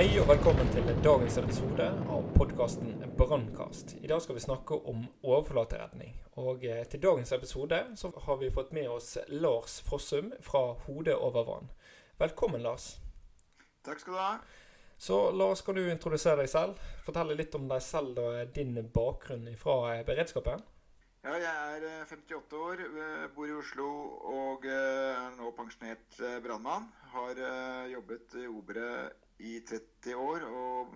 Hei og velkommen til dagens episode av podkasten Brannkast. I dag skal vi snakke om overflateredning. Og eh, til dagens episode så har vi fått med oss Lars Fossum fra Hodet over vann. Velkommen, Lars. Takk skal du ha. Så Lars, kan du introdusere deg selv? Fortelle litt om deg selv og din bakgrunn fra eh, beredskapen? Ja, jeg er 58 eh, år, eh, bor i Oslo og er nå pensjonert brannmann. Har jobbet i Obre i 30 år og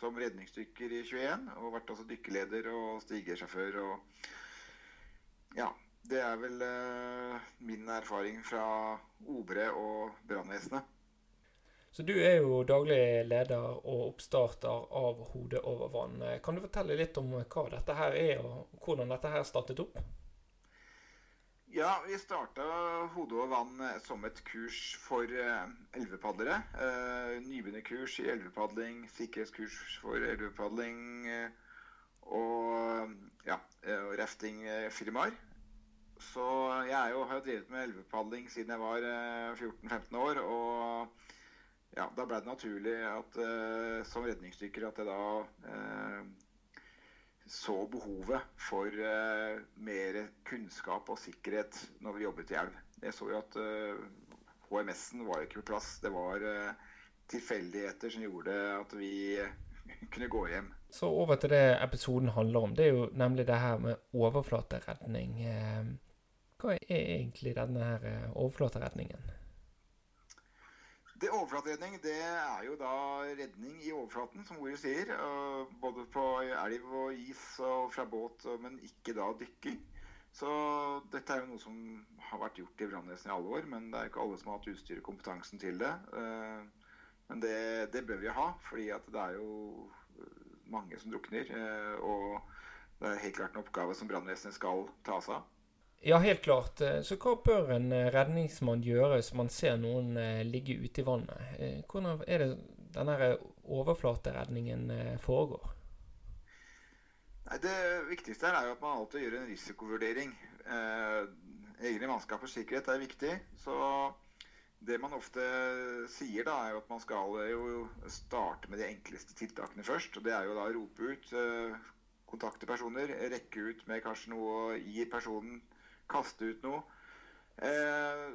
som redningsdykker i 21. Og vært altså dykkerleder og stigesjåfør og Ja. Det er vel min erfaring fra Obre og brannvesenet. Så du er jo daglig leder og oppstarter av Hode over vann. Kan du fortelle litt om hva dette her er, og hvordan dette her startet opp? Ja, vi starta Hode og vann som et kurs for uh, elvepadlere. Uh, nybegynnerkurs i elvepadling, sikkerhetskurs for elvepadling og ja, raftingfirmaer. Så jeg jo, har jo drevet med elvepadling siden jeg var 14-15 år. og ja, da ble det naturlig at som redningsdykker at jeg da så behovet for uh, mer kunnskap og sikkerhet når vi jobbet i elv. Jeg så jo at HMS-en var ikke på plass. Det var tilfeldigheter som gjorde at vi kunne gå hjem. Så over til det episoden handler om. Det er jo nemlig det her med overflateredning. Hva er egentlig denne her overflateredningen? Det Overflateredning det er jo da redning i overflaten, som ordet sier. Både på elv og is og fra båt, men ikke da dykking. Så dette er jo noe som har vært gjort i brannvesenet i alle år, men det er ikke alle som har hatt utstyr og kompetansen til det. Eh, men det, det bør vi ha, fordi det er jo mange som drukner. Eh, og det er helt klart en oppgave som brannvesenet skal ta seg av. Ja, helt klart. Eh, så hva bør en eh, redningsmann gjøre hvis man ser noen eh, ligge ute i vannet? Hvordan er det denne overflateredningen foregår? Nei, det viktigste er jo at man alltid gjør en risikovurdering. egne mannskap og sikkerhet er viktig. Så det man ofte sier, da, er jo at man skal jo starte med de enkleste tiltakene først. og Det er jo da å rope ut, kontakte personer, rekke ut med kanskje noe å gi personen kaste ut noe. Eh,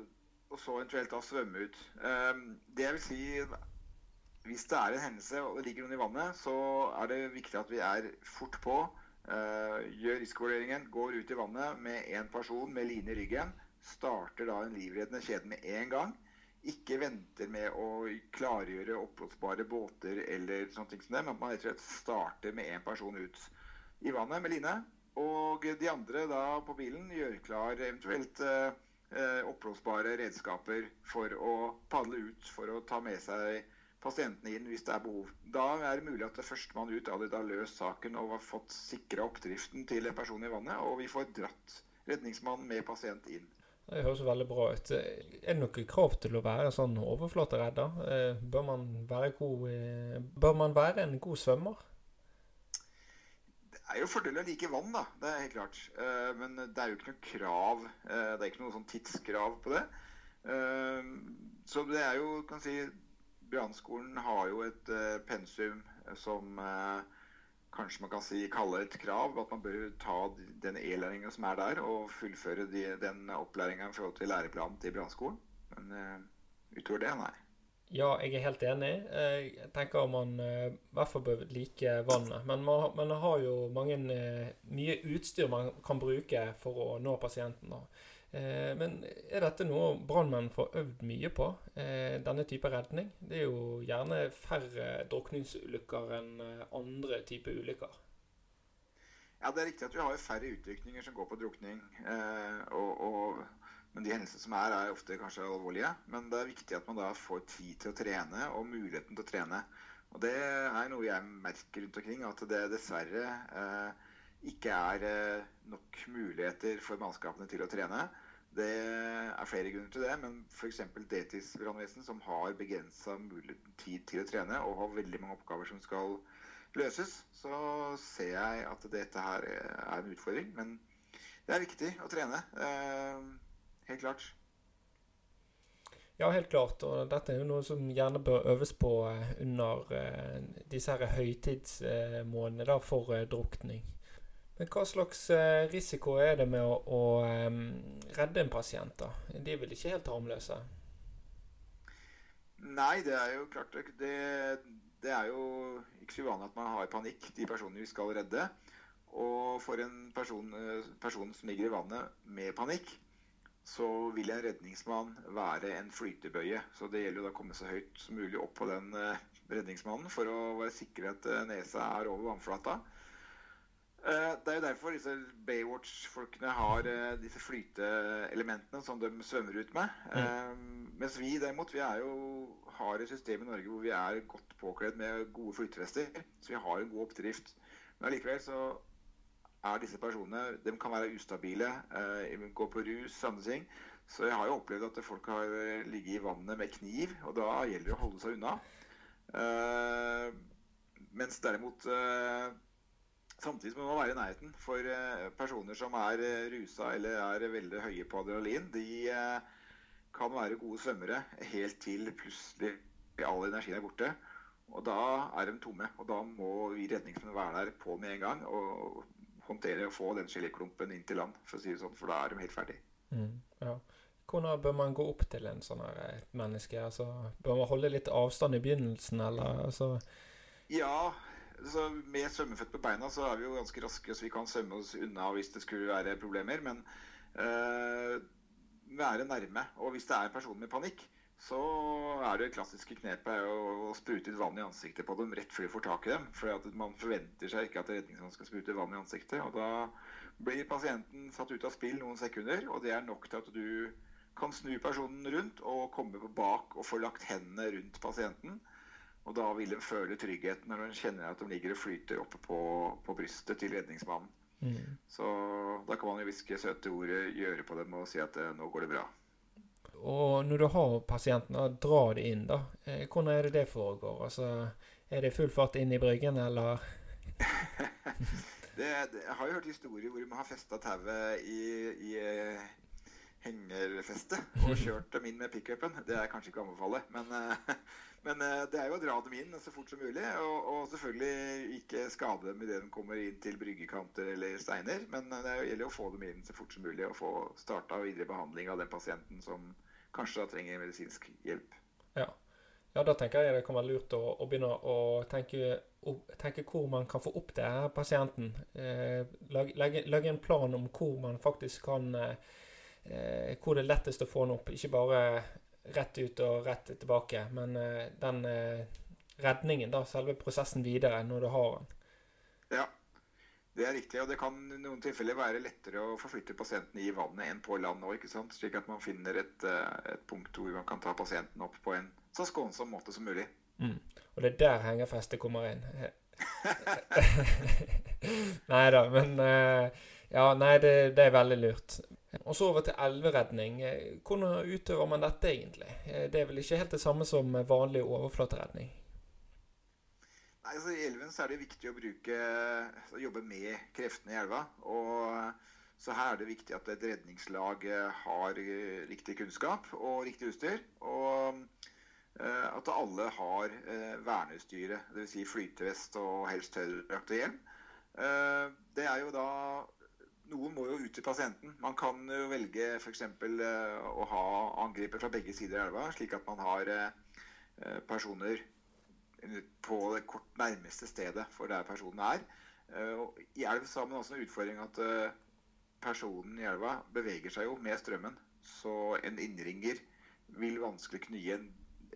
og så eventuelt da svømme ut. Eh, det jeg vil si Hvis det er en hendelse og det ligger noen i vannet, så er det viktig at vi er fort på. Eh, gjør risikovurderingen, går ut i vannet med én person med line i ryggen. Starter da en livreddende kjede med en gang. Ikke venter med å klargjøre oppblåsbare båter eller sånne ting som det, men at man rett og slett starter med én person ut i vannet med line. Og de andre da på bilen gjør klar eventuelt eh, eh, oppblåsbare redskaper for å padle ut for å ta med seg pasientene inn hvis det er behov. Da er det mulig at det førstemann ut allerede har løst saken og har fått sikra oppdriften til en person i vannet, og vi får dratt redningsmannen med pasient inn. Det høres veldig bra ut. Er det noe krav til å være sånn overflateredder? Eh, bør man god, bør man være en god svømmer? Er jo fordel å like vann, da. Det er helt klart. Uh, men det er jo ikke noe krav. Uh, det er ikke noe sånn tidskrav på det. Uh, så det er jo, kan si Brannskolen har jo et pensum som kanskje man kan si kalle et krav. At man bør ta den e-læringa som er der, og fullføre de, den opplæringa i forhold til læreplanen til brannskolen. Men utover det, nei. Ja, jeg er helt enig. Jeg tenker man eh, i hvert fall bør like vannet. Men man, man har jo mange, eh, mye utstyr man kan bruke for å nå pasienten. Eh, men er dette noe brannmenn får øvd mye på? Denne type redning? Det er jo gjerne færre drukningsulykker enn andre typer ulykker. Ja, det er riktig at vi har færre utrykninger som går på drukning. og, og men de hendelsene som er, er ofte kanskje alvorlige. Men det er viktig at man da får tid til å trene, og muligheten til å trene. Og det er noe jeg merker rundt omkring, at det dessverre eh, ikke er eh, nok muligheter for mannskapene til å trene. Det er flere grunner til det, men f.eks. deltidsbrannvesen, som har begrensa tid til å trene og har veldig mange oppgaver som skal løses, så ser jeg at dette her er en utfordring. Men det er viktig å trene. Eh, helt klart. Ja, helt klart. Og dette er jo noe som gjerne bør øves på eh, under eh, disse her høytidsmånedene for eh, drukning. Men hva slags risiko er det med å, å redde en pasient, da? De er vel ikke helt harmløse? Nei, det er jo klart det, det er jo ikke så uvanlig at man har panikk, de personene vi skal redde. Og for en person, person som ligger i vannet med panikk, så vil en redningsmann være en flytebøye. Så det gjelder jo da å komme så høyt som mulig opp på den eh, redningsmannen for å være sikker at eh, nesa er over vannflata. Eh, det er jo derfor disse Baywatch-folkene har disse flyteelementene som de svømmer ut med. Mm. Mens vi derimot vi er jo, har et system i Norge hvor vi er godt påkledd med gode flytevester. Så vi har en god oppdrift. Men allikevel så er disse personene De kan være ustabile, eh, gå på rus, sånne ting. Så jeg har jo opplevd at folk har eh, ligget i vannet med kniv, og da gjelder det å holde seg unna. Eh, mens derimot Samtidig må man være i nærheten. For personer som er rusa eller er veldig høye på adrenalin, de kan være gode svømmere helt til plutselig all energien er borte. Og da er de tomme. Og da må vi redningsmenn være der på med en gang. og håndtere og få den geléklumpen inn til land, for å si det sånn, for da er de helt ferdige. Mm, ja. Hvordan bør man gå opp til en sånn her eh, menneske? Altså, bør man holde litt avstand i begynnelsen, eller altså Ja, så med svømmeføtt på beina så er vi jo ganske raske, så vi kan svømme oss unna hvis det skulle være problemer. Men øh, være nærme. Og hvis det er en person med panikk, så er det klassiske knepet å, sprute ut vann i ansiktet på dem rett før de får tak i dem. For man forventer seg ikke at redningsmannen skal sprute vann i ansiktet. og Da blir pasienten satt ut av spill noen sekunder, og det er nok til at du kan snu personen rundt og komme bak og få lagt hendene rundt pasienten. Og da vil de føle trygghet når de kjenner at de ligger og flyter oppe på, på brystet til redningsmannen. Mm. Så da kan man jo hviske søte ord, gjøre på dem og si at eh, nå går det bra. Og når du har pasienten, og drar det inn, da. Eh, hvordan er det det foregår? Altså, er det full fart inn i bryggen, eller? det, det, jeg har jo hørt historier hvor man har festa tauet i, i uh, hengerfestet og kjørt dem inn med pickupen. Det er kanskje ikke å anbefale, men, uh, men det er jo å dra dem inn så fort som mulig. Og, og selvfølgelig ikke skade dem idet de kommer inn til bryggekanter eller steiner. Men det gjelder å få dem inn så fort som mulig og få starta videre behandling av den pasienten som kanskje da trenger medisinsk hjelp. Ja. ja da tenker jeg det kan være lurt å, å begynne å tenke, å tenke, hvor man kan få opp det her pasienten. Eh, legge, en plan om hvor man faktisk kan eh, Hvor det er lettest å få den opp. Ikke bare rett ut og rett tilbake, men eh, den eh, redningen, da, selve prosessen videre når du har den. Ja. Det er riktig, og det kan i noen tilfeller være lettere å forflytte pasienten i vannet enn på land òg, slik at man finner et, eh, et, punkt hvor man kan ta pasienten opp på en så skånsom måte som mulig. Mm. Og det er der hengerfestet kommer inn. nei da, men eh, Ja, nei, det, det, er veldig lurt. Og så over til elveredning. Hvordan utøver man dette egentlig? Eh, det er vel ikke helt det samme som vanlig overflateredning? Nei, altså I elven så er det viktig å bruke, å jobbe med kreftene i elva. og så her er det viktig at et redningslag har riktig kunnskap og riktig utstyr. Og uh, at alle har verneutstyret, dvs. Si flytevest og helst tørrdrakt hjelm. Det er jo da Noen må jo ut til pasienten. Man kan jo velge f.eks. Å ha angriper fra begge sider av elva, slik at man har personer på det kort nærmeste stedet for der personen er. Eh, I elv så har man også en utfordring at eh, personen i elva beveger seg jo med strømmen. Så en innringer vil vanskelig kunne gi en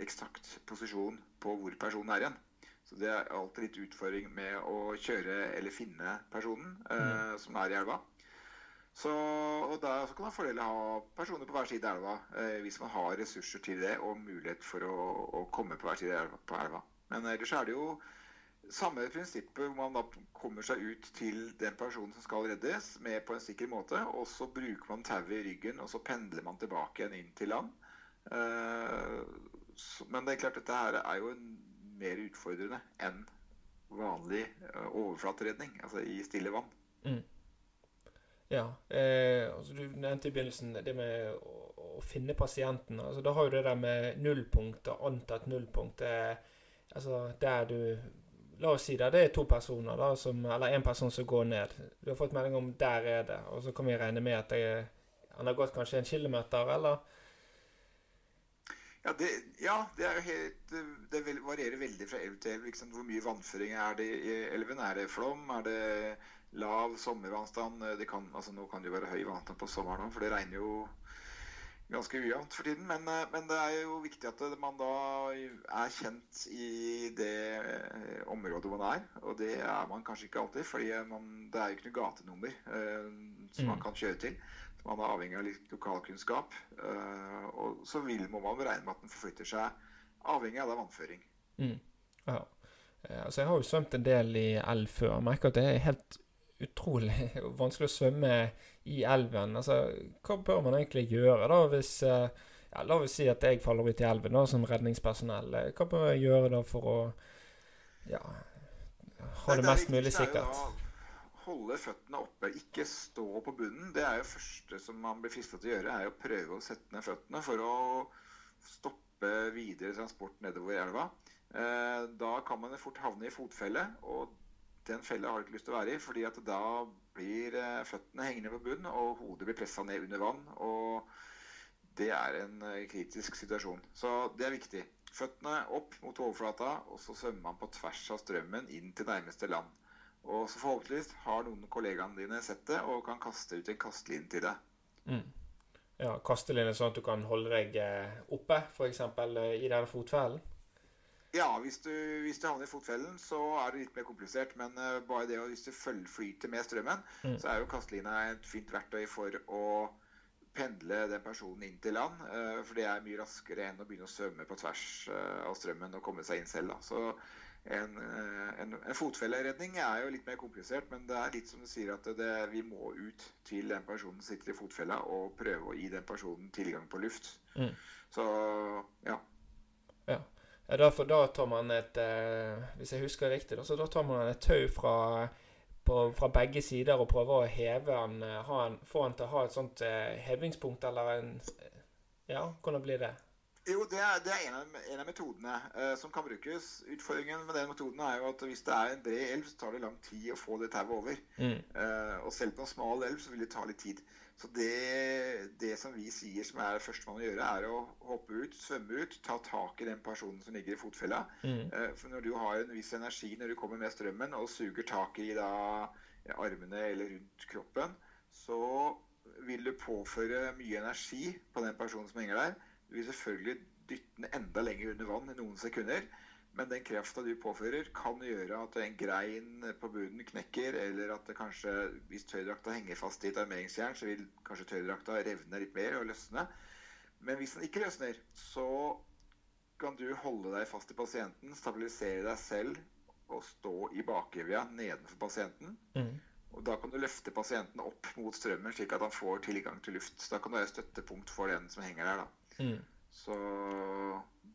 eksakt posisjon på hvor personen er igjen. Så det er alltid litt utfordring med å kjøre eller finne personen eh, mm. som er i elva. Så, og da kan man fordele ha personer på hver side av elva eh, hvis man har ressurser til det og mulighet for å, å komme på hver side av elva. Men ellers er det jo samme prinsippet hvor man da kommer seg ut til den personen som skal reddes, med på en sikker måte. Og så bruker man tauet i ryggen, og så pendler man tilbake igjen inn til land. Uh, men det er klart dette her er jo mer utfordrende enn vanlig uh, overflateredning, altså i stille vann. Mm. Ja. Eh, altså du nevnte i begynnelsen det med å, å finne pasienten. Altså, da har jo det der med nullpunkt og antatt nullpunkt det, altså, Der du La oss si det, det er to personer, da, som, eller én person som går ned. Du har fått melding om 'der er det', og så kan vi regne med at det, han har gått kanskje en kilometer, eller? Ja, det, ja, det helt Det varierer veldig fra elv til elv. Liksom, hvor mye vannføring er det i elven? Er det flom? Er det lav sommervannstand? Det kan, altså, nå kan det jo være høy vannstand på sommeren òg, for det regner jo ganske ujevnt for tiden. Men, eh, men, det er jo viktig at man da er kjent i det eh, området man er. Og det er man kanskje ikke alltid, fordi man, det er jo ikke noe gatenummer eh, som mm. man kan kjøre til. Så man er avhengig av litt lokalkunnskap. Eh, og så vil, må man regne med at den forflytter seg avhengig av det vannføring. Mm. Ja. Eh, altså, jeg har jo svømt en del i elv før. Jeg merker at det er helt utrolig vanskelig å svømme i elven. Altså, hva bør man egentlig gjøre da hvis eh, ja, La oss si at jeg faller ut i elven da, som redningspersonell. Eh, hva bør jeg gjøre da for å ja, ha det mest mulig sikkert? Holde føttene oppe, ikke stå på bunnen. Det er jo første som man blir fristet til å gjøre, er å prøve å sette ned føttene for å stoppe videre transport nedover elva. Eh, da kan man fort havne i fotfelle. og den fella har du ikke lyst til å være i, fordi at da blir eh, føttene hengende på bunnen, og hodet blir pressa ned under vann. og det er en eh, kritisk situasjon. Så det er viktig. Føttene opp mot overflata, og så svømmer man på tvers av strømmen inn til nærmeste land. Og så forhåpentligvis har noen av kollegaene dine sett det og kan kaste ut en kasteline til deg. Mm. Ja, kasteline sånn at du kan holde deg eh, oppe, f.eks. i denne fotfellen? Ja, hvis du, hvis du, havner i fotfellen, så er det litt mer komplisert. Men uh, bare det å, hvis du følger flyter med strømmen, mm. så er jo kastelina et fint verktøy for å pendle den personen inn til land. Uh, for det er mye raskere enn å begynne å svømme på tvers uh, av strømmen og komme seg inn selv. Da. Så en, en, en, fotfelleredning er jo litt mer komplisert, men det er litt som du sier at det, vi må ut til den personen som sitter i fotfella, og prøve å gi den personen tilgang på luft. Mm. Så ja. ja. Derfor, da tar man et eh, Hvis jeg husker riktig, så da tar man et tau fra, på, fra begge sider og prøver å heve han, eh, han Få han til å ha et sånt eh, hevingspunkt eller en Ja, hvordan blir det? Jo, det er, det er en, av, en, av, metodene eh, som kan brukes. Utfordringen med den metoden er jo at hvis det er en bred elv, så tar det lang tid å få det tauet over. Mm. Eh, og selv på en smal elv så vil det ta litt tid. Så det, det, som vi sier som er det første man må gjøre, er å hoppe ut, svømme ut, ta tak i den personen som ligger i fotfella. Mm. Eh, for når du har en viss energi når du kommer med strømmen og suger tak i da, armene eller rundt kroppen, så vil du påføre mye energi på den personen som henger der. Du vil selvfølgelig dytte den enda lenger under vann i noen sekunder. Men den krafta du påfører, kan gjøre at en grein på bunnen knekker, eller at det kanskje, hvis tøydrakta henger fast i et armeringsjern, så vil kanskje tøydrakta revne litt mer og løsne. Men hvis den ikke løsner, så kan du holde deg fast i pasienten, stabilisere deg selv og stå i bakevja nedenfor pasienten. Mm. Og Da kan du løfte pasienten opp mot strømmen, slik at han får tilgang til luft. Så Da kan du være støttepunkt for den som henger der. da. Mm. Så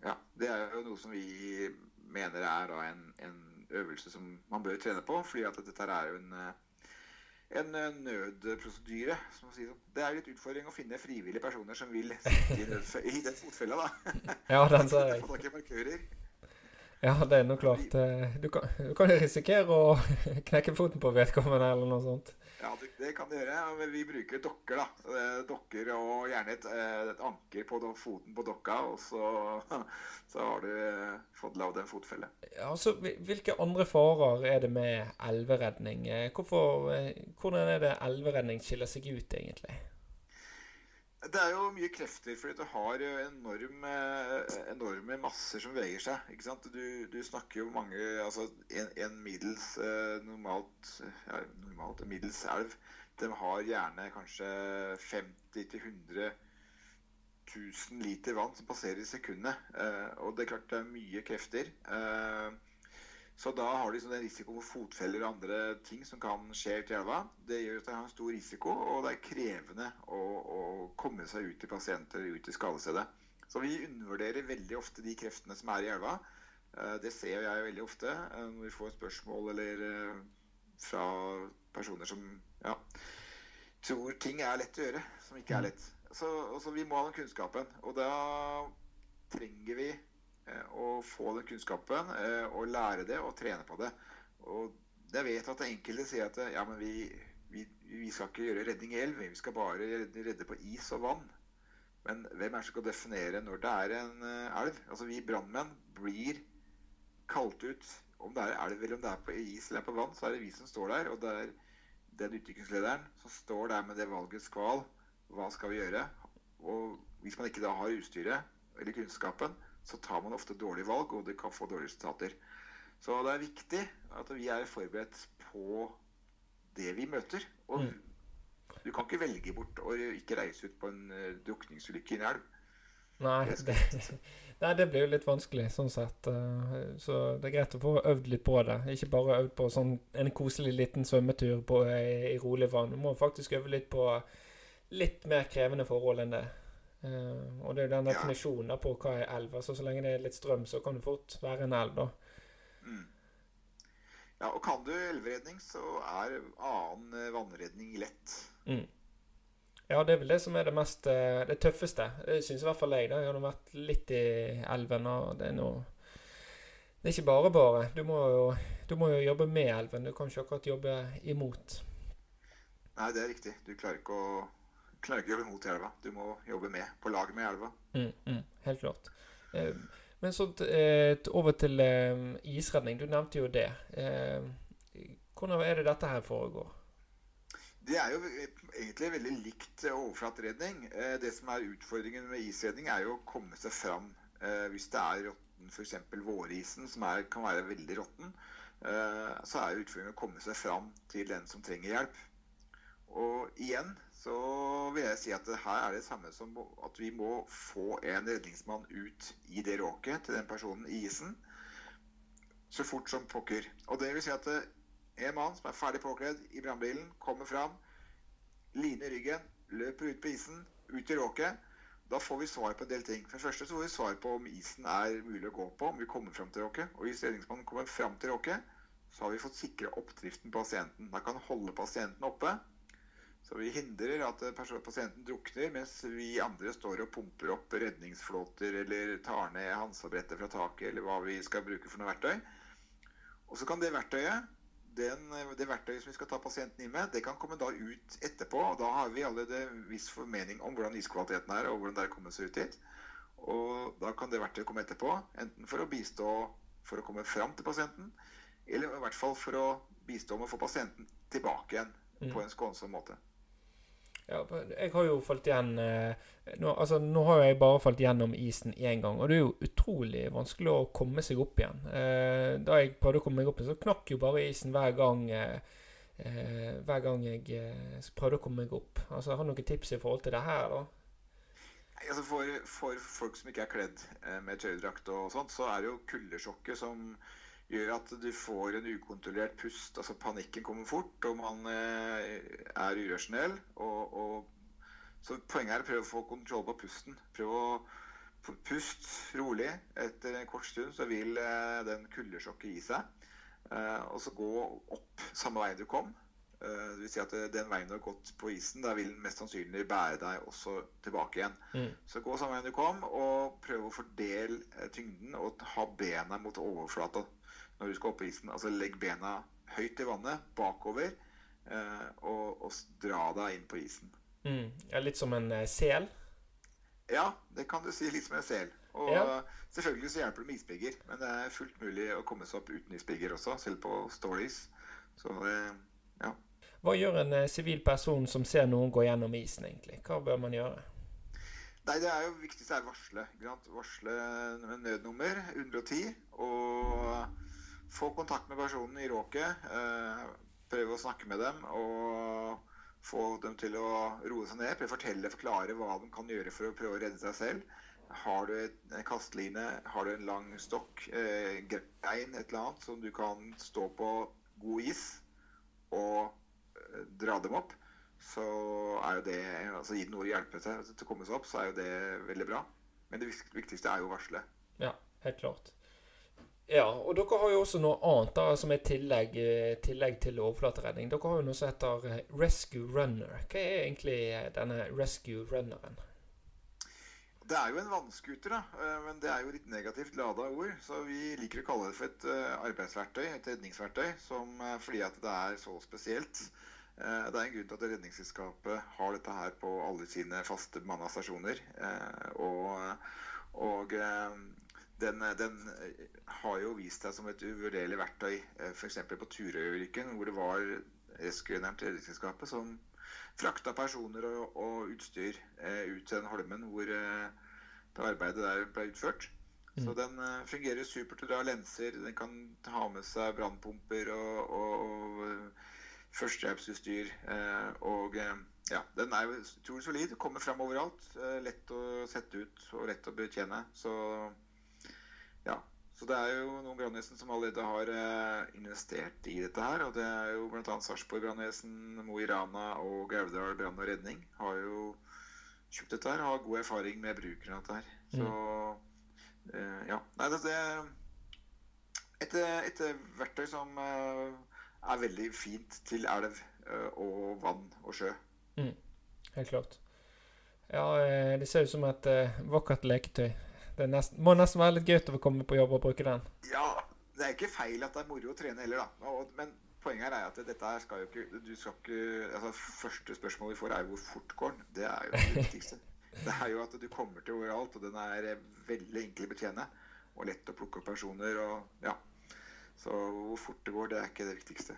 ja, det er jo noe som vi mener er en, en, øvelse som man bør trene på. fordi at dette er jo en, eh, en eh, nødprosedyre. Si. Det er litt utfordring å finne frivillige personer som vil sitte i, den fotfella. da. Ja, den ser jeg. Ja, det er noe klart. Eh, du kan, du kan risikere å knekke foten på vedkommende eller noe sånt. Ja, det kan du gjøre. Men Vi bruker dokker. da. Dokker og gjerne et, eh, et anker på foten på dokka, og så, så har du fått lagd en fotfelle. Ja, så Hvilke andre farer er det med elveredning? Eh, hvorfor, eh, hvordan er det elveredning skiller seg ut, egentlig? Det er jo mye krefter, fordi du har enorme, enorme masser som veier seg. ikke sant? Du, du snakker jo mange Altså en, en middels normalt, ja, normalt middels elv, de har gjerne kanskje 50 100 000 liter vann som passerer i sekundet. og det er klart det er mye krefter. Så da har du liksom den risikoen for fotfeller og andre ting som kan skje ute i elva. Det gjør at det har en stor risiko, og det er krevende å, å komme seg ut til pasienter, ut til skadestedet. Så vi undervurderer veldig ofte de kreftene som er i elva. Eh, det ser jeg veldig ofte eh, når vi får spørsmål eller eh, fra personer som ja, tror ting er lett å gjøre, som ikke er lett. Så, så vi må ha den kunnskapen. Og da trenger vi eh, å få den kunnskapen eh, og lære det og trene på det. Og jeg vet at enkelte sier at ja, men vi, vi, vi skal ikke gjøre redning i elv, vi skal bare redde på is og vann. Men hvem er det som skal definere når det er en elv? Altså Vi brannmenn blir kalt ut om det er elv eller om det er på is eller på vann, så er det vi som står der. Og det er den utviklingslederen som står der med det valgets kval. Hva skal vi gjøre? Og hvis man ikke da har utstyret eller kunnskapen, så tar man ofte dårlige valg, og det kan få dårlige resultater. Så det er viktig at vi er forberedt på det vi møter. Og mm. du kan ikke velge bort å ikke reise ut på en uh, drukningsulykke i en elv. Nei det, nei, det, blir jo litt vanskelig, sånn sett. Uh, så det er greit å få øvd litt på det. Ikke bare øvd på sånn en koselig liten svømmetur på, i, i rolig vann. Du må faktisk øve litt på litt mer krevende forhold enn det. Uh, og det er jo den definisjonen på hva er elv. Altså Så lenge det er litt strøm, så kan det fort være en elv, da. Mm. Ja, og kan du elveredning, så er annen eh, vannredning lett. Mm. Ja, det er vel det som er det mest eh, Det tøffeste. Det syns i hvert fall jeg. Da. Jeg har vært litt i elven, og det er noe Det er ikke bare bare. Du må, jo, du må jo jobbe med elven. Du kan ikke akkurat jobbe imot. Nei, det er riktig. Du klarer ikke å jobbe mot elva. Du må jobbe med, på lag med elva. Mm, mm, helt klart. Eh, men så eh, over til eh, isredning. Du nevnte jo det. Hvordan er det dette her foregår? Det er jo egentlig veldig likt overflateredning. Det som er utfordringen med isredning, er jo å komme seg fram hvis det er råtten, f.eks. vårisen, som er, kan være veldig råtten. Så er utfordringen å komme seg fram til den som trenger hjelp. Og igjen så vil jeg si at her er det samme som at vi må få en redningsmann ut i det råket til den personen i isen så fort som pokker. Og det vil si at eh, en mann som er ferdig påkledd i brannbilen, kommer fram, liner ryggen, løper ut på isen, ut i råket. Da får vi svar på en del ting. For det første så får vi svar på om isen er mulig å gå på, om vi kommer fram til råket. Og hvis redningsmannen kommer fram til råket, så har vi fått sikre oppdriften på pasienten. Da kan holde pasienten oppe så vi hindrer at pasienten drukner, mens vi andre står og pumper opp redningsflåter eller tar ned hansabrettet fra taket, eller hva vi skal bruke for noe verktøy. Og så kan det verktøyet, den, det verktøyet som vi skal ta pasienten inn med, det kan komme da ut etterpå. og Da har vi allerede viss formening om hvordan iskvaliteten er, og hvordan det er kommet seg ut hit. Og da kan det verktøyet komme etterpå, enten for å bistå for å komme fram til pasienten, eller i hvert fall for å bistå med å få pasienten tilbake igjen på mm. en skånsom måte. Ja, jeg har jo falt igjen eh, nå, altså, nå har jeg bare falt gjennom isen én gang, og det er jo utrolig vanskelig å komme seg opp igjen. Eh, da jeg prøvde å komme meg opp så knakk jo bare isen hver gang eh, eh hver gang jeg eh, prøvde å komme meg opp. Altså, Har du noen tips i forhold til det her, da? Altså for, for, folk som ikke er kledd med tøydrakt og sånt, så er det jo kuldesjokket som gjør at du får en ukontrollert pust. altså Panikken kommer fort, og man eh, er urasjonell. Og, og, så poenget er å prøve å få kontroll på pusten. Prøv å puste rolig. Etter en kort stund så vil eh, den kuldesjokket gi seg. Eh, og så gå opp samme vei du kom. Uh, det vil si at Den veien du har gått på isen, da vil den mest sannsynlig bære deg også tilbake igjen. Mm. Så gå samme veien du kom, og prøv å fordele tyngden og ha bena mot overflata når du skal opp på isen. Altså legg bena høyt i vannet, bakover, eh, og, og, dra deg inn på isen. Mm. Ja, litt som en eh, sel? Ja, det kan du si. Litt som en sel. Og ja. selvfølgelig så hjelper det med isbigger, men det er fullt mulig å komme seg opp uten isbigger også, selv på stories. Så eh, ja. Hva gjør en sivil person som ser noen gå gjennom isen, egentlig? Hva bør man gjøre? Nei, Det er jo viktigst å varsle. Varsle med nødnummer 110. Og få kontakt med personen i råket. Eh, prøve å snakke med dem og få dem til å roe seg ned. Prøve å fortelle, forklare hva de kan gjøre for å prøve å redde seg selv. Har du en kastline, har du en lang stokk, eh, grein, et eller annet som du kan stå på god is og eh, dra dem opp, så er jo det altså Gi dem noe å hjelpe seg til å komme seg opp, så er jo det veldig bra. Men det viktigste er jo å. Ja, helt klart. Ja, og dere har jo også noe annet da, som er tillegg, eh, tillegg til overflateredning. Dere har jo noe som heter eh, Rescue Runner. Hva er egentlig eh, denne Rescue Runneren? Det er jo en vannskuter. Men det er jo litt negativt lada ord. Så vi liker å kalle det for et arbeidsverktøy, et redningsverktøy, som, fordi at det er så spesielt. Det er en grunn til at Redningsselskapet har dette her på alle sine faste bemanna stasjoner. Og, og den, den, har jo vist seg som et uvurderlig verktøy, eh, f.eks. på Turøy-ulykken, hvor det var rescueren til Redningsselskapet som frakta personer og, og utstyr eh, ut til den holmen hvor eh, det arbeidet der ble utført. Mm. Så den eh, fungerer supert. Du har lenser, den kan ha med seg brannpumper og, og, og eh, førstehjelpsutstyr. Eh, og ja, den er jo utrolig solid. Kommer fram overalt. lett å sette ut og lett å betjene. Så ja, så det er jo noen brannvesen som allerede har eh, investert i dette her. Og det er jo bl.a. Sarpsborg brannvesen, Mo i Rana og Gaudal brann og redning har jo kjøpt dette her. Har god erfaring med brukeren av dette her. Så eh, ja. Nei, det er et, et verktøy som eh, er veldig fint til elv eh, og vann og sjø. Mm. Helt klart. Ja, eh, det ser ut som et vakkert leketøy. Det nesten, må nesten være litt gøy å komme på jobb og bruke den. Ja, det er ikke feil at det er moro å trene heller, da. men poenget her er at dette her skal jo ikke Du skal ikke altså Første spørsmål vi får, er jo hvor fort går den. Det er jo det viktigste. Det er jo at du kommer til overalt, og den er veldig enkel å betjene. Og lett å plukke opp personer. og ja. Så hvor fort det går, det er ikke det viktigste.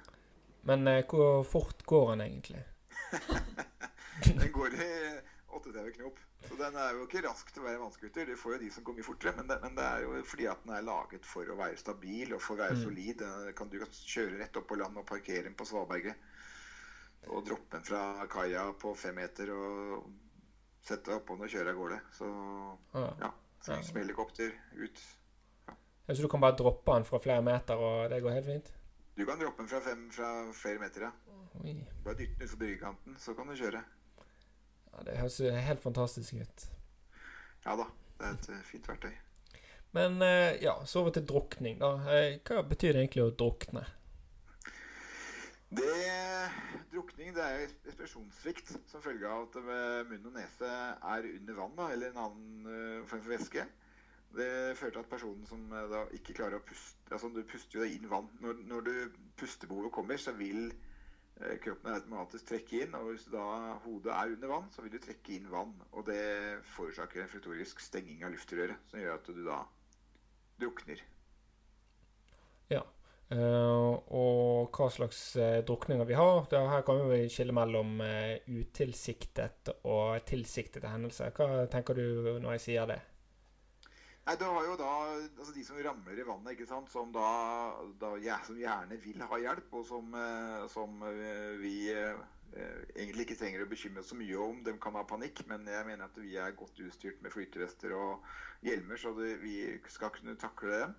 Men eh, hvor fort går den egentlig? den går i 8 knop. Så den er jo ikke rask til å være vannskuter. Du får jo de som går mye fortere. Men det, men det, er jo fordi at den er laget for å være stabil og for å være mm. solid. Den kan du kjøre rett opp på land og parkere den på svalberget. Og droppe den fra kaia på fem meter og sette oppå den og kjøre av gårde. Så ja. Som helikopter ut. Ja. Så du kan bare droppe den fra flere meter, og det går helt fint? Du kan droppe den fra, fem, fra flere meter, ja. Oi. Bare dytte den utfor bryggekanten, så kan du kjøre. Ja, Det høres helt fantastisk ut. Ja da. Det er et eh, fint verktøy. Men eh, ja, så over til drukning. da. Eh, hva betyr det egentlig å drukne? Det, drukning det er ekspresjonssvikt som følge av at munn og nese er under vann da, eller en annen form for væske. Det fører til at personen som da ikke klarer å puste altså Du puster jo deg inn vann. Når, når du pustebehovet kommer, så vil Eh, kroppen automatisk trekke inn. Og hvis da hodet er under vann, så vil du trekke inn vann. Og det forårsaker en frektorisk stenging av luftrøret, som gjør at du da drukner. Ja. Uh, og hva slags uh, drukninger vi har. Det, her kan vi skille mellom utilsiktet og tilsiktede hendelser. Hva tenker du når jeg sier det? Nei, Du har jo da altså de som ramler i vannet, ikke sant? Som, da, da ja, som gjerne vil ha hjelp, og som, eh, som eh, vi eh, egentlig ikke trenger å bekymre oss så mye om. De kan ha panikk, men jeg mener at vi er godt utstyrt med flytevester og hjelmer, så det, vi skal kunne takle dem.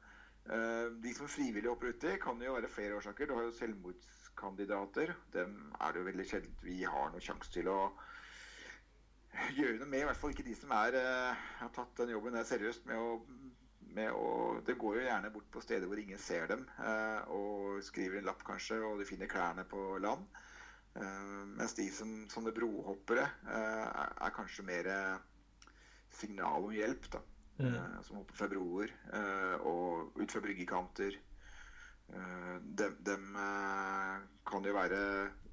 De som frivillig hopper uti, kan jo være flere årsaker. Du har jo selvmordskandidater. Dem er det jo veldig sjelden vi har noen sjanse til å gjøre noe med. I hvert fall ikke de som er, uh, har tatt den jobben der seriøst. med å, med å, Det går jo gjerne bort på steder hvor ingen ser dem, uh, og skriver en lapp kanskje, og de finner klærne på land. Uh, mens de som sånne brohoppere er, er, kanskje mer signal om hjelp. da. Mm. som hopper fra broer og ut fra bryggekanter. Dem, dem kan jo være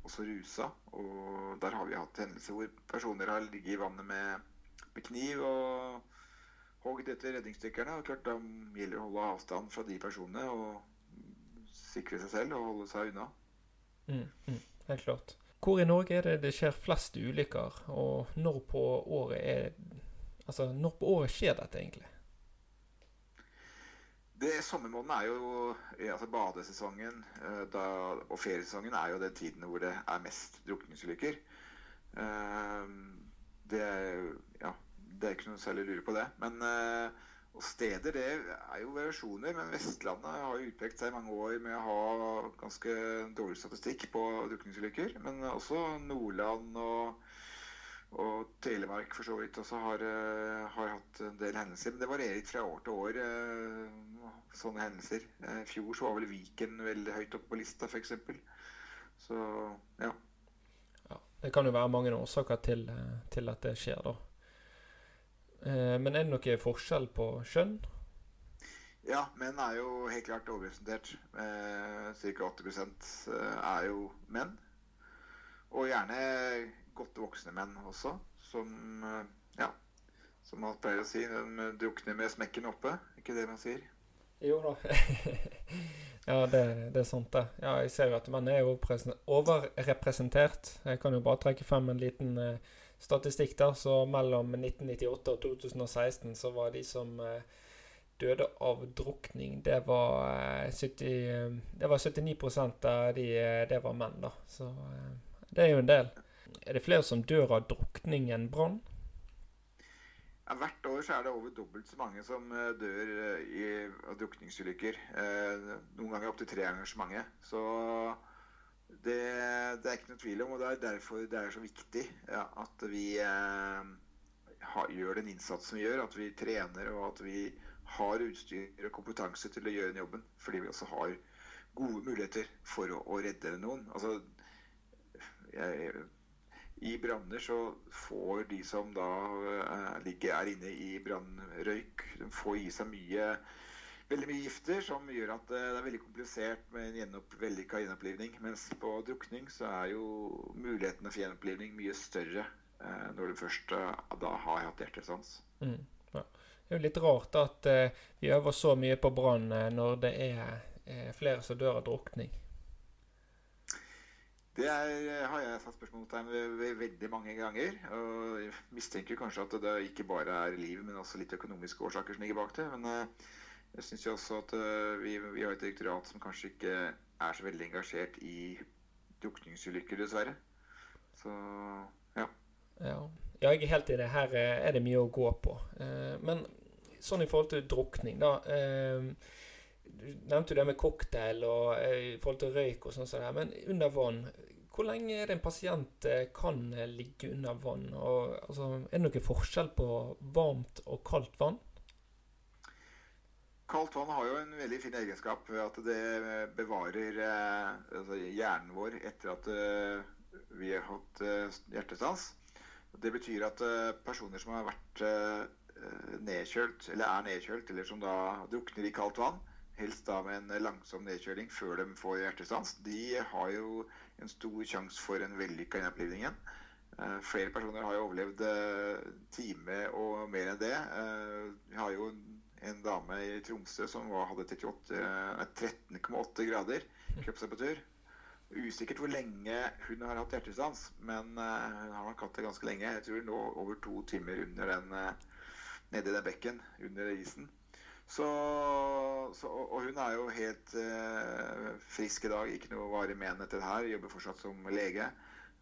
også rusa. Og der har vi hatt hendelser hvor personer har ligget i vannet med, med kniv og hogd etter redningsdykkerne. Og klart Da gjelder det å holde avstand fra de personene og sikre seg selv og holde seg unna. Mm, mm, helt klart. Hvor i Norge er det det skjer flest ulykker, og når på året er Altså, når på året skjer dette egentlig? Det, sommermåneden er jo altså Badesesongen eh, da, og feriesesongen er jo den tiden hvor det er mest drukningsulykker. Eh, det, ja, det er ikke noe særlig å lure på det. Men eh, og steder det er jo variasjoner. Men Vestlandet har jo utpekt seg i mange år med å ha ganske dårlig statistikk på drukningsulykker. Men også Nordland og og Telemark for så vidt også har, har, hatt en del hendelser. Men det varierer litt fra år til år sånne hendelser. I fjor så var vel Viken veldig høyt oppe på lista, f.eks. Så ja. ja. Det kan jo være mange årsaker til, til at det skjer, da. Men er det noe forskjell på kjønn? Ja, menn er jo helt klart overrepresentert. Eh, Ca. 80% er jo menn. Og gjerne godt voksne menn også, som ja, som man pleier å si, de drukner med smekken oppe. Ikke det man sier? Jo da. ja, det, det, er sant, det. Ja, jeg ser jo at menn er overrepresentert. Jeg kan jo bare trekke frem en liten uh, statistikk der. Så mellom 1998 og 2016 så var de som uh, døde av drukning, det var, uh, 70, det var 79 av de det var menn, da. Så det er jo en del. Er det flere som dør av drukning enn brann? Ja, hvert år er det over dobbelt så mange som eh, dør i, av drukningsulykker. Eh, noen ganger opptil tre ganger så mange. Så det, det, er ikke noe tvil om, og det er derfor det er så viktig ja, at vi eh, ha, gjør den innsatsen vi gjør. At vi trener og at vi har utstyr og kompetanse til å gjøre den jobben. Fordi vi også har gode muligheter for å, å redde noen. Altså, jeg, i branner så får de som da uh, ligger er inne i brannrøyk, de får i seg mye veldig mye gifter som gjør at uh, det er veldig komplisert med en gjenopp, vellykka gjenopplivning. Mens på drukning så er jo mulighetene for gjenopplivning mye større uh, når du først da har hatt hjertestans. Mm, ja. Det er jo litt rart at vi øver så mye på brann når det er flere som dør av drukning. Det er, har jeg satt spørsmålstegn ved, ved veldig mange ganger. Og jeg mistenker kanskje at det ikke bare er livet, men også litt økonomiske årsaker som ligger bak det. Men uh, jeg syns jo også at uh, vi, vi, har et direktorat som kanskje ikke er så veldig engasjert i drukningsulykker, dessverre. Så ja. ja. Jeg er helt i det. Her er det mye å gå på. Men sånn i forhold til drukning, da. Du nevnte det med cocktail og i forhold til røyk og sånn. Så men under vann, hvor lenge er det en pasient eh, kan eh, ligge under vann? Og, altså, er det noen forskjell på varmt og kaldt vann? Kaldt vann har jo en veldig fin egenskap ved at det bevarer eh, altså hjernen vår etter at eh, vi har hatt eh, hjertestans. Det betyr at eh, personer som har vært nedkjølt, eller er nedkjølt, eller som da drukner i kaldt vann, helst da med en langsom nedkjøling før de får hjertestans, de har jo en stor sjanse for en vellykka gjenopplivning igjen. Uh, flere personer har jo overlevd uh, time og mer enn det. Uh, vi har jo en dame i Tromsø som hadde 13,8 grader kroppstemperatur. Usikkert hvor lenge hun har hatt hjertestans, men hun har nok hatt det ganske lenge. Jeg tror nå over to timer under den, nede i den bekken under isen. Så, så, og hun er jo helt eh, frisk i dag. Ikke noe varig men etter det her. Jobber fortsatt som lege.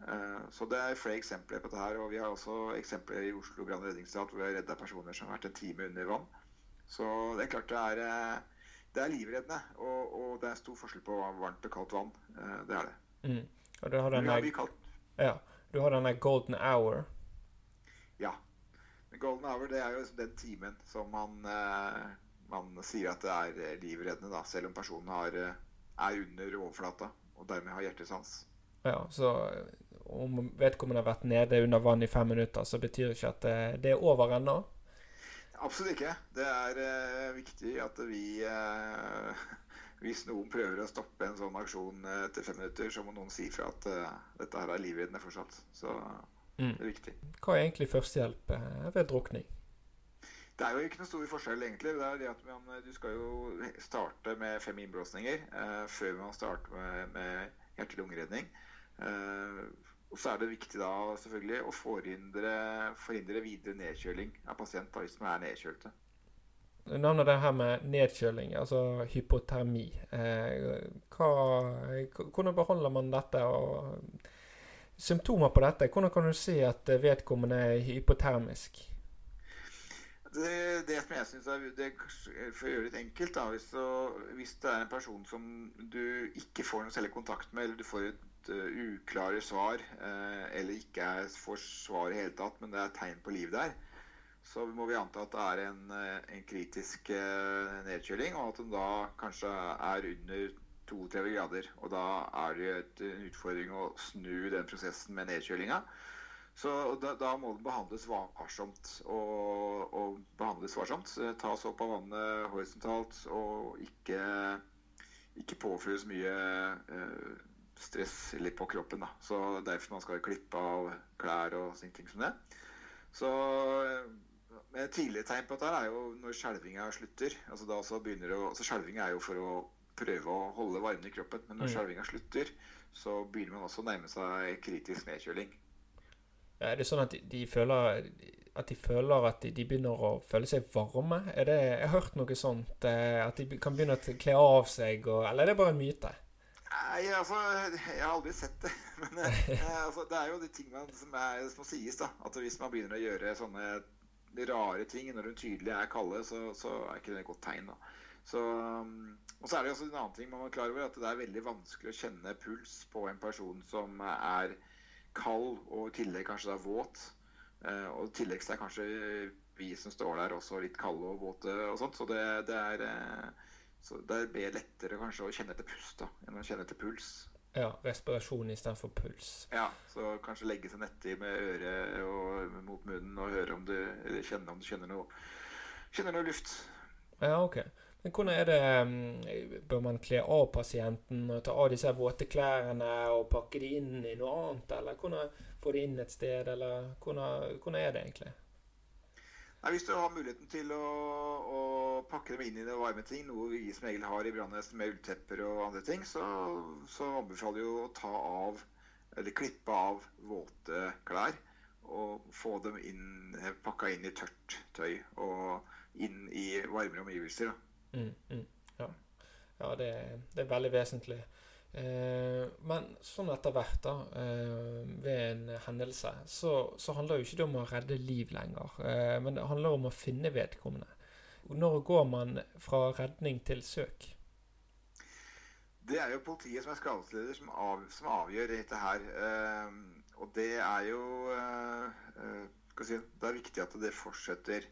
Eh, så det er flere eksempler på dette her. Og vi har også eksempler i Oslo Grand Redningsstat hvor vi har redda personer som har vært en time under vann. Så det er klart det er, eh, det er livreddende. Og, og, det er stor forskjell på varmt og kaldt vann. Eh, det er det. Mm. Og du har denne, ja, du har denne golden hour. Ja. Golden hour det er jo den timen som man eh, man sier at det er eh, livreddende, da, selv om personen har, eh, er under overflata og dermed har hjertesans. Ja, så eh, om vedkommende har vært nede under vann i fem minutter, så betyr det ikke at det, er over ennå? Absolutt ikke. Det er uh, viktig at vi uh, Hvis noen prøver å stoppe en sånn aksjon etter fem minutter, så må noen si fra at uh, dette her er livreddende fortsatt. Så mm. det er viktig. Hva er egentlig førstehjelp ved drukning? Det er jo ikke noe stor forskjell, egentlig. Det er det at man, Du skal jo starte med fem innblåsninger eh, før man starter med, med hjerte-lungeredning. Eh, og så er det viktig da selvfølgelig å forhindre, forhindre videre nedkjøling av pasienter hvis man er nedkjølte. Du nevner det her med nedkjøling, altså hypotermi. Eh, hva, hvordan beholder man dette? og Symptomer på dette, hvordan kan du si at vedkommende er hypotermisk? Det, det, som jeg synes er det, For å gjøre det enkelt, da, hvis, så, hvis, det er en person som du ikke får noe særlig kontakt med, eller du får et uh, uklare svar, uh, eller ikke er, får svar i hele tatt, men det er tegn på liv der, så må vi anta at det er en, eh, en kritisk nedkjøling, og at den da kanskje er under 32 grader. Og da er det et, en utfordring å snu den prosessen med nedkjølinga. Så da, da, må den behandles varsomt. Og, og behandles varsomt. Tas opp av vannet horisontalt og ikke, ikke påføres mye eh, stress litt på kroppen. Da. Så Derfor man skal klippe av klær og sånne ting som det. Så men tidlig tegn på dette er jo når skjelvinga slutter. altså da så begynner det å, så Skjelving er jo for å prøve å holde varmen i kroppen. Men når mm. skjelvinga slutter, så begynner man også å nærme seg kritisk nedkjøling. Er det sånn at de, de føler at de føler at de, de, begynner å føle seg varme? Er det, jeg har hørt noe sånt. Eh, at de kan begynne å kle av seg, og, eller er det bare en myte? Nei, altså Jeg har aldri sett det. Men eh, altså, det er jo de tingene som, er, som sies, da. At hvis man begynner å gjøre sånne rare ting når hun tydelig er kalde, så, så er ikke det et godt tegn. da. Så, um, og så er det også en annen ting man må klare over, at det er veldig vanskelig å kjenne puls på en person som er kald og i tillegg kanskje da våt. Eh, og i tillegg så er kanskje vi som står der også litt kalde og våte og sånt. Så det, det er eh, så det blir lettere kanskje å kjenne etter pust da, enn å kjenne etter puls. Ja, respirasjon istedenfor puls. Ja, så kanskje legge seg nedi med øret og mot munnen og høre om du eller kjenne om du kjenner noe, kjenner noe luft. Ja, ok. Men hvordan er det Bør man kle av pasienten og ta av disse våte klærne og pakke de inn i noe annet, eller hvordan få de inn et sted, eller hvordan, hvordan er det egentlig? Nei, Hvis du har muligheten til å, å, pakke dem inn i det varme ting, noe vi som regel har i brannvesenet med ulltepper og andre ting, så, så anbefaler vi å ta av, eller klippe av våte klær. Og få dem inn, pakka inn i tørt tøy og inn i varmere omgivelser. Mm, mm, ja, ja det, det, er veldig vesentlig. Eh, men sånn etter hvert, da, eh, ved en hendelse, så, så, handler jo ikke det om å redde liv lenger. Eh, men det handler om å finne vedkommende. Når går man fra redning til søk? Det er jo politiet som er skadesleder, som, av, som avgjør dette her. Eh, og det er jo eh, eh, si, Det er viktig at det fortsetter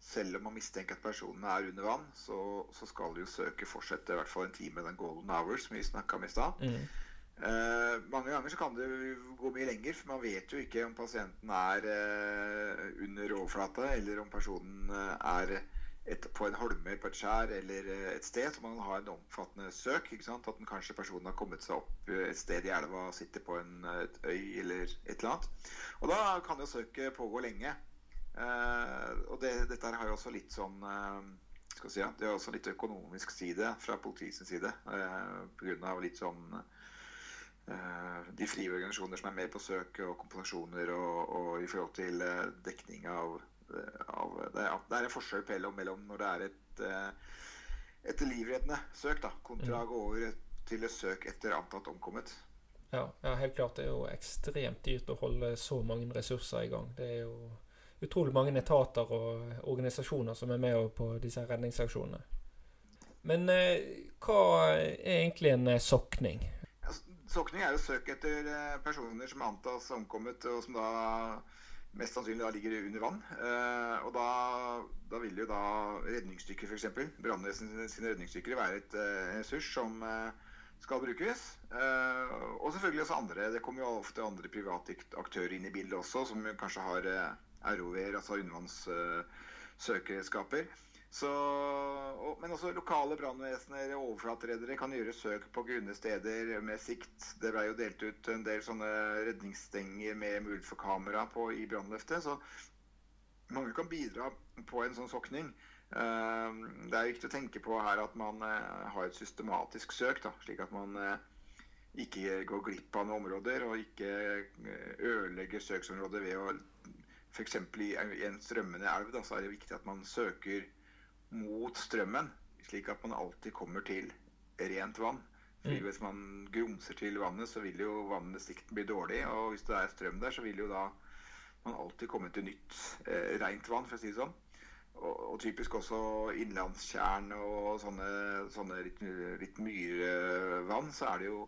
selv om man mistenker at personene er under vann, så, så skal jo søket fortsette i hvert fall en time, den golden hour som vi snakka om i stad. Mm. Eh, mange ganger så kan det gå mye lenger, for man vet jo ikke om pasienten er eh, under overflata, eller om personen eh, er et, på en holme, på et skjær eller eh, et sted. Så man har en omfattende søk. At den kanskje personen har kommet seg opp et sted i elva, sitter på en, et øy eller et eller annet. Og da kan jo søket pågå lenge. Uh, og det, dette har jo også litt sånn uh, skal si, Det har også litt økonomisk side fra politiets side. Uh, Pga. litt sånn de frie organisasjoner som er med på søk og kompensasjoner og, og i forhold til dekning av, av det, er, det, er en forskjell mellom, mellom når det er et, et livreddende søk, da, kontra å gå over til et søk etter antatt omkommet. Ja, ja, helt klart. Det er jo ekstremt dyrt å holde så mange ressurser i gang. Det er jo utrolig mange etater og organisasjoner som er med på disse redningsaksjonene. Men eh, hva er egentlig en eh, sokning? sokning er jo søk etter eh, personer som antas omkommet, og som da mest sannsynlig da ligger under vann. Og da, da, vil jo da redningsstykker, f.eks. Sine redningsstykker være et eh, ressurs som skal brukes. og selvfølgelig også andre. Det kommer jo ofte andre private aktører inn i bildet også, som kanskje har ROV-er, altså undervannssøkeredskaper. men også lokale brannvesener og overflatereddere kan gjøre søk på grunne steder med sikt. Det ble jo delt ut en del sånne redningsstenger med mulighet for kamera på, i brannløftet. Så mange kan bidra på en sånn sokning. Eh, det er viktig å tenke på her at man eh, har et systematisk søk, da, slik at man eh, ikke går glipp av noen områder og ikke ødelegger søksområdet ved å f.eks. i en strømmende elv, da, så er det viktig at man søker mot strømmen, slik at man alltid kommer til rent vann. Fordi mm. Hvis man grumser til vannet, så vil jo vannsikten bli dårlig. Og hvis det er strøm der, så vil jo da man alltid komme til nytt eh, rent vann, for å si det sånn. Og, og typisk også innlandstjern og sånne, sånne litt, litt myrevann, så er det jo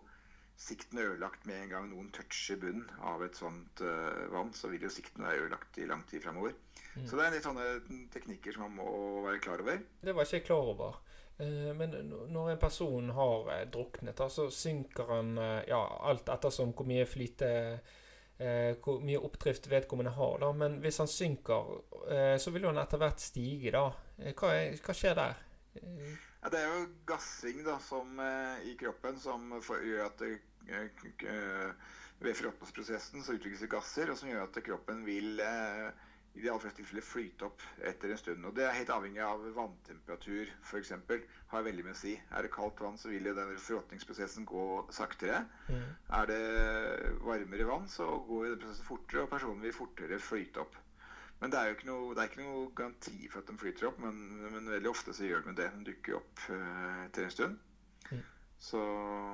sikten er ødelagt med en gang noen toucher bunnen av et sånt uh, vann, så vil jo sikten være ødelagt i lang tid framover. Mm. Så det er del sånne teknikker som man må være klar over. Det var ikke jeg klar over. Uh, men når en person har uh, druknet, så synker han ja, alt ettersom hvor mye flyte hvor mye oppdrift vedkommende har. da, Men hvis han synker, så vil jo han etter hvert stige. da. Hva, hva skjer der? Ja, det er jo gassing da, som, i kroppen som gjør at det Eh, ved forråtnelsesprosessen så utvikles det gasser og som gjør at kroppen vil eh, i de aller fleste tilfeller flyte opp etter en stund. Og Det er helt avhengig av vanntemperatur f.eks. Har veldig mye å si. Er det kaldt vann, så vil jo den forråtningsprosessen gå saktere. Mm. Er det varmere vann, så går den prosessen fortere, og personen vil fortere flyte opp. Men det er jo ikke noe, det er ikke noe garanti for at de flyter opp, men, men veldig ofte så gjør de det. De dukker opp uh, etter en stund. Så,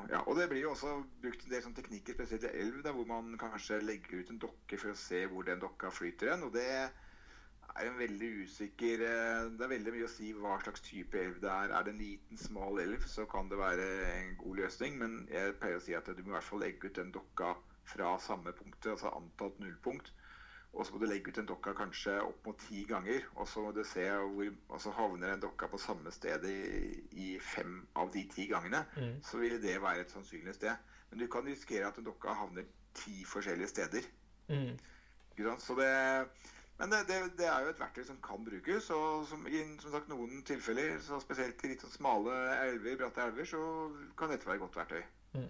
ja, og det blir jo også brukt en del sånn teknikker, spesielt i elv, da, hvor man kanskje legger ut en dokke for å se hvor den dokka flyter hen. Og det er en veldig usikker eh, Det er veldig mye å si hva slags type elv det er. Er det en liten, smal elv, så kan det være en god løsning. Men jeg pleier å si at du må i hvert fall legge ut den dokka fra samme punktet, altså antatt nullpunkt. Og så må du legge ut den dokka kanskje opp mot ti ganger. Og så må du se hvor Og så havner den dokka på samme sted i, i fem av de ti gangene. Mm. Så vil det være et sannsynlig sted. Men du kan risikere at en dokka havner ti forskjellige steder. Mm. Så det men det, det, det, er jo et verktøy som kan brukes. Og som, i som sagt, noen tilfeller, så spesielt i litt sånn smale elver, bratte elver, så kan dette være et godt verktøy. Mm.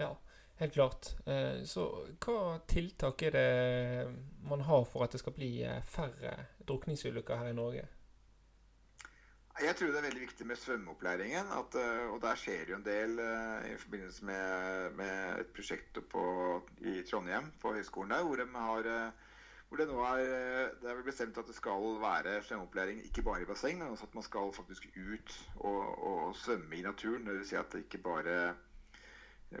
Ja. Helt klart. Eh, så hva tiltak er det man har for at det skal bli eh, færre drukningsulykker her i Norge? Jeg tror det er veldig viktig med svømmeopplæringen. At, eh, og der skjer jo en del i forbindelse med, med et prosjekt på, i Trondheim, på høyskolen der, hvor, de har, hvor det nå er, det er bestemt at det skal være svømmeopplæring ikke bare i basseng, men også at man skal faktisk ut og, og svømme i naturen. Dvs. Si at det ikke bare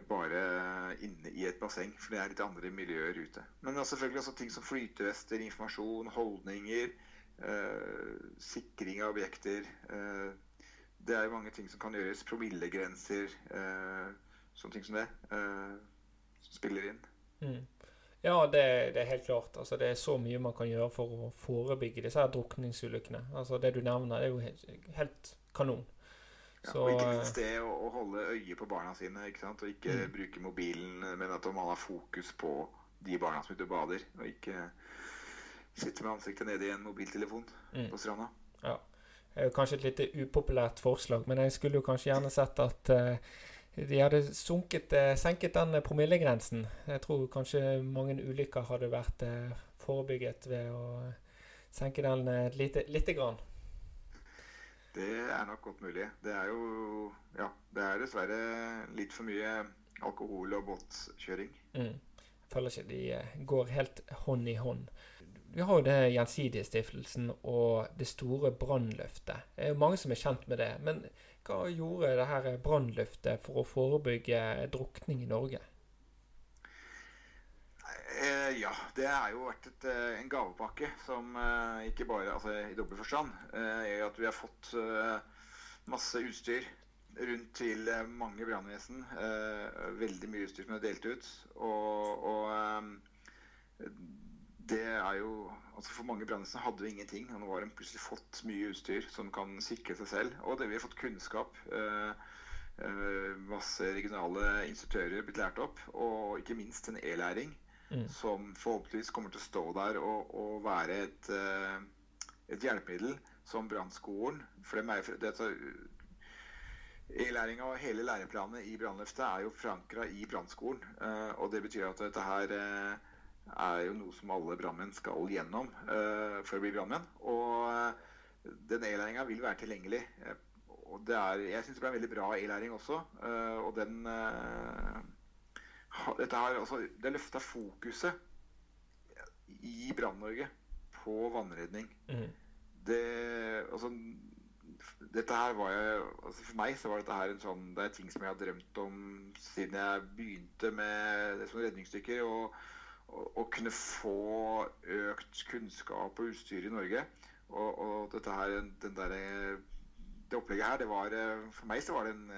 bare inne i et basseng, for det er litt andre miljøer ute. Men selvfølgelig også ting som flytevester, informasjon, holdninger, eh, sikring av objekter. Eh, det er mange ting som kan gjøres. Promillegrenser, eh, sånne ting som det, eh, som spiller inn. Mm. Ja, det, det, er helt klart. Altså, det er så mye man kan gjøre for å forebygge disse her drukningsulykkene. Altså, det du nevner, er jo helt, helt kanon. Ja, og ikke minst det å, å, holde øye på barna sine. ikke sant? Og ikke mm. bruke mobilen, men at man har fokus på de barna som er ute og bader. Og ikke sitte med ansiktet nede i en mobiltelefon mm. på stranda. Ja. Er kanskje et litt upopulært forslag, men jeg skulle jo kanskje gjerne sett at uh, de hadde sunket, uh, senket den promillegrensen. Jeg tror kanskje mange ulykker hadde vært uh, forebygget ved å senke den lite, lite grann. Det er nok godt mulig. Det er jo Ja, det er dessverre litt for mye alkohol og båtkjøring. Mm. Jeg føler ikke de eh, går helt hånd i hånd. Vi har jo det Gjensidigestiftelsen og det store brannløftet. Det er jo mange som er kjent med det. Men hva gjorde det her brannløftet for å forebygge drukning i Norge? Eh, ja, det har jo vært et, eh, en gavepakke som eh, ikke bare altså i dobbel forstand gjør at vi har fått masse utstyr rundt til mange brannvesen. veldig mye utstyr som er delt ut. Og, og det er jo altså For mange brannvesen hadde jo ingenting. Og nå har de plutselig fått mye utstyr som kan sikre seg selv. Og det vi har fått kunnskap. masse regionale instruktører blitt lært opp. Og ikke minst en e-læring mm. som forhåpentligvis kommer til å stå der og, og være et, uh, et, hjelpemiddel som brannskolen For dette E-læringa og hele læreplanet i Brannløftet er jo forankra i brannskolen. Uh, og det betyr at dette her er jo noe som alle brannmenn skal gjennom for å bli brannmenn. Og den e-læringa vil være tilgjengelig. og det er, jeg syns det ble en veldig bra e-læring også. og den dette her, altså, det løfta fokuset i Brann-Norge på vannredning. Mm. Det, altså, dette her var jeg, altså For meg så var dette her en sånn, det er ting som jeg har drømt om siden jeg begynte med det som redningsdykker. Og, og, og, kunne få økt kunnskap og utstyr i Norge. Og, og dette her, den der, det opplegget her, det var For meg så var det en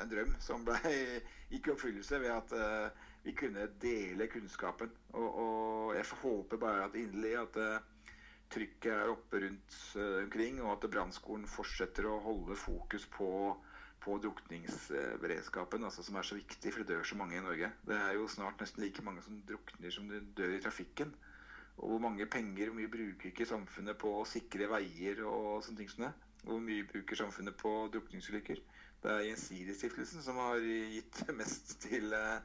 en drøm som ble gikk i oppfyllelse ved at uh, vi kunne dele kunnskapen. Og, og, jeg håper bare at inderlig at uh, trykket er oppe rundt uh, omkring, og at brannskolen fortsetter å holde fokus på, på drukningsberedskapen, altså, som er så viktig, for det dør så mange i Norge. Det er jo snart nesten like mange som drukner som det dør i trafikken. Og hvor mange penger hvor mye bruker ikke samfunnet på å sikre veier og sånne ting som det? Hvor mye bruker samfunnet på drukningsulykker? Det er Gjensidigestiftelsen som har gitt mest til uh,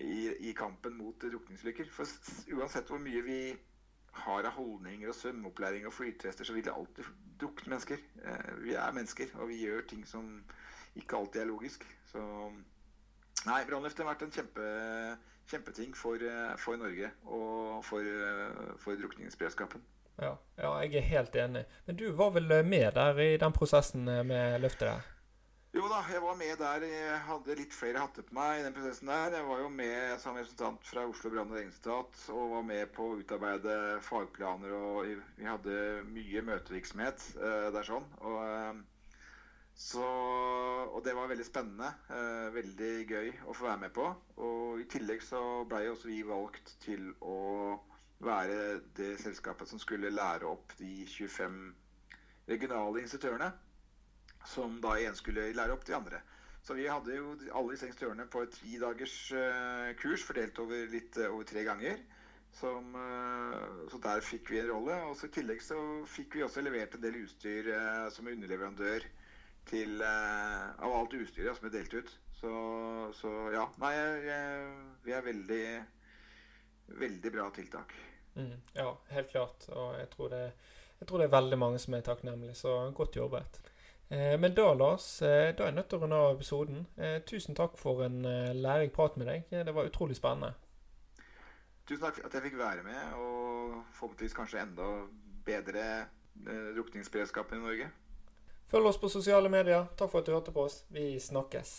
i, i, kampen mot drukningsulykker. For uansett hvor mye vi har av holdninger og svømmeopplæring og flytester, så vil det alltid drukne mennesker. Uh, vi er mennesker, og vi gjør ting som ikke alltid er logisk. Så nei, brannløftet har vært en kjempe, kjempeting for, eh, for, Norge og for, for drukningsberedskapen. Ja, ja, jeg er helt enig. Men du var vel med der i den prosessen med løftet der? Jo da, jeg var med der. Jeg hadde litt flere hatter på meg i den prosessen der. Jeg var jo med som representant fra Oslo brann- og redningsetat og var med på å utarbeide fagplaner. Og vi hadde mye møtevirksomhet uh, der sånn. Og, uh, så, og det var veldig spennende. Uh, veldig gøy å få være med på. Og i tillegg så blei også vi valgt til å være det selskapet som skulle lære opp de 25 regionale instruktørene som da igjen skulle lære opp de andre. Så vi hadde jo alle disse instruktørene på et ti dagers uh, kurs fordelt over, litt, uh, over tre ganger. Som, uh, så der fikk vi en rolle. Og så I tillegg så fikk vi også levert en del utstyr som underleverandør til, av alt utstyret som er delt ut. Så, så ja. Nei, vi er veldig Veldig bra tiltak. Mm, ja, helt klart. Og jeg tror, det, jeg tror det er veldig mange som er takknemlige. Så godt jobbet. Eh, men da, Lars, eh, da er jeg nødt til å runde av episoden. Eh, tusen takk for en læring prat med deg. Det var utrolig spennende. Tusen takk for at jeg fikk være med, og forhåpentligvis kanskje enda bedre drukningsberedskapen i Norge. Følg oss på sosiale medier. Takk for at du hørte på oss. Vi snakkes.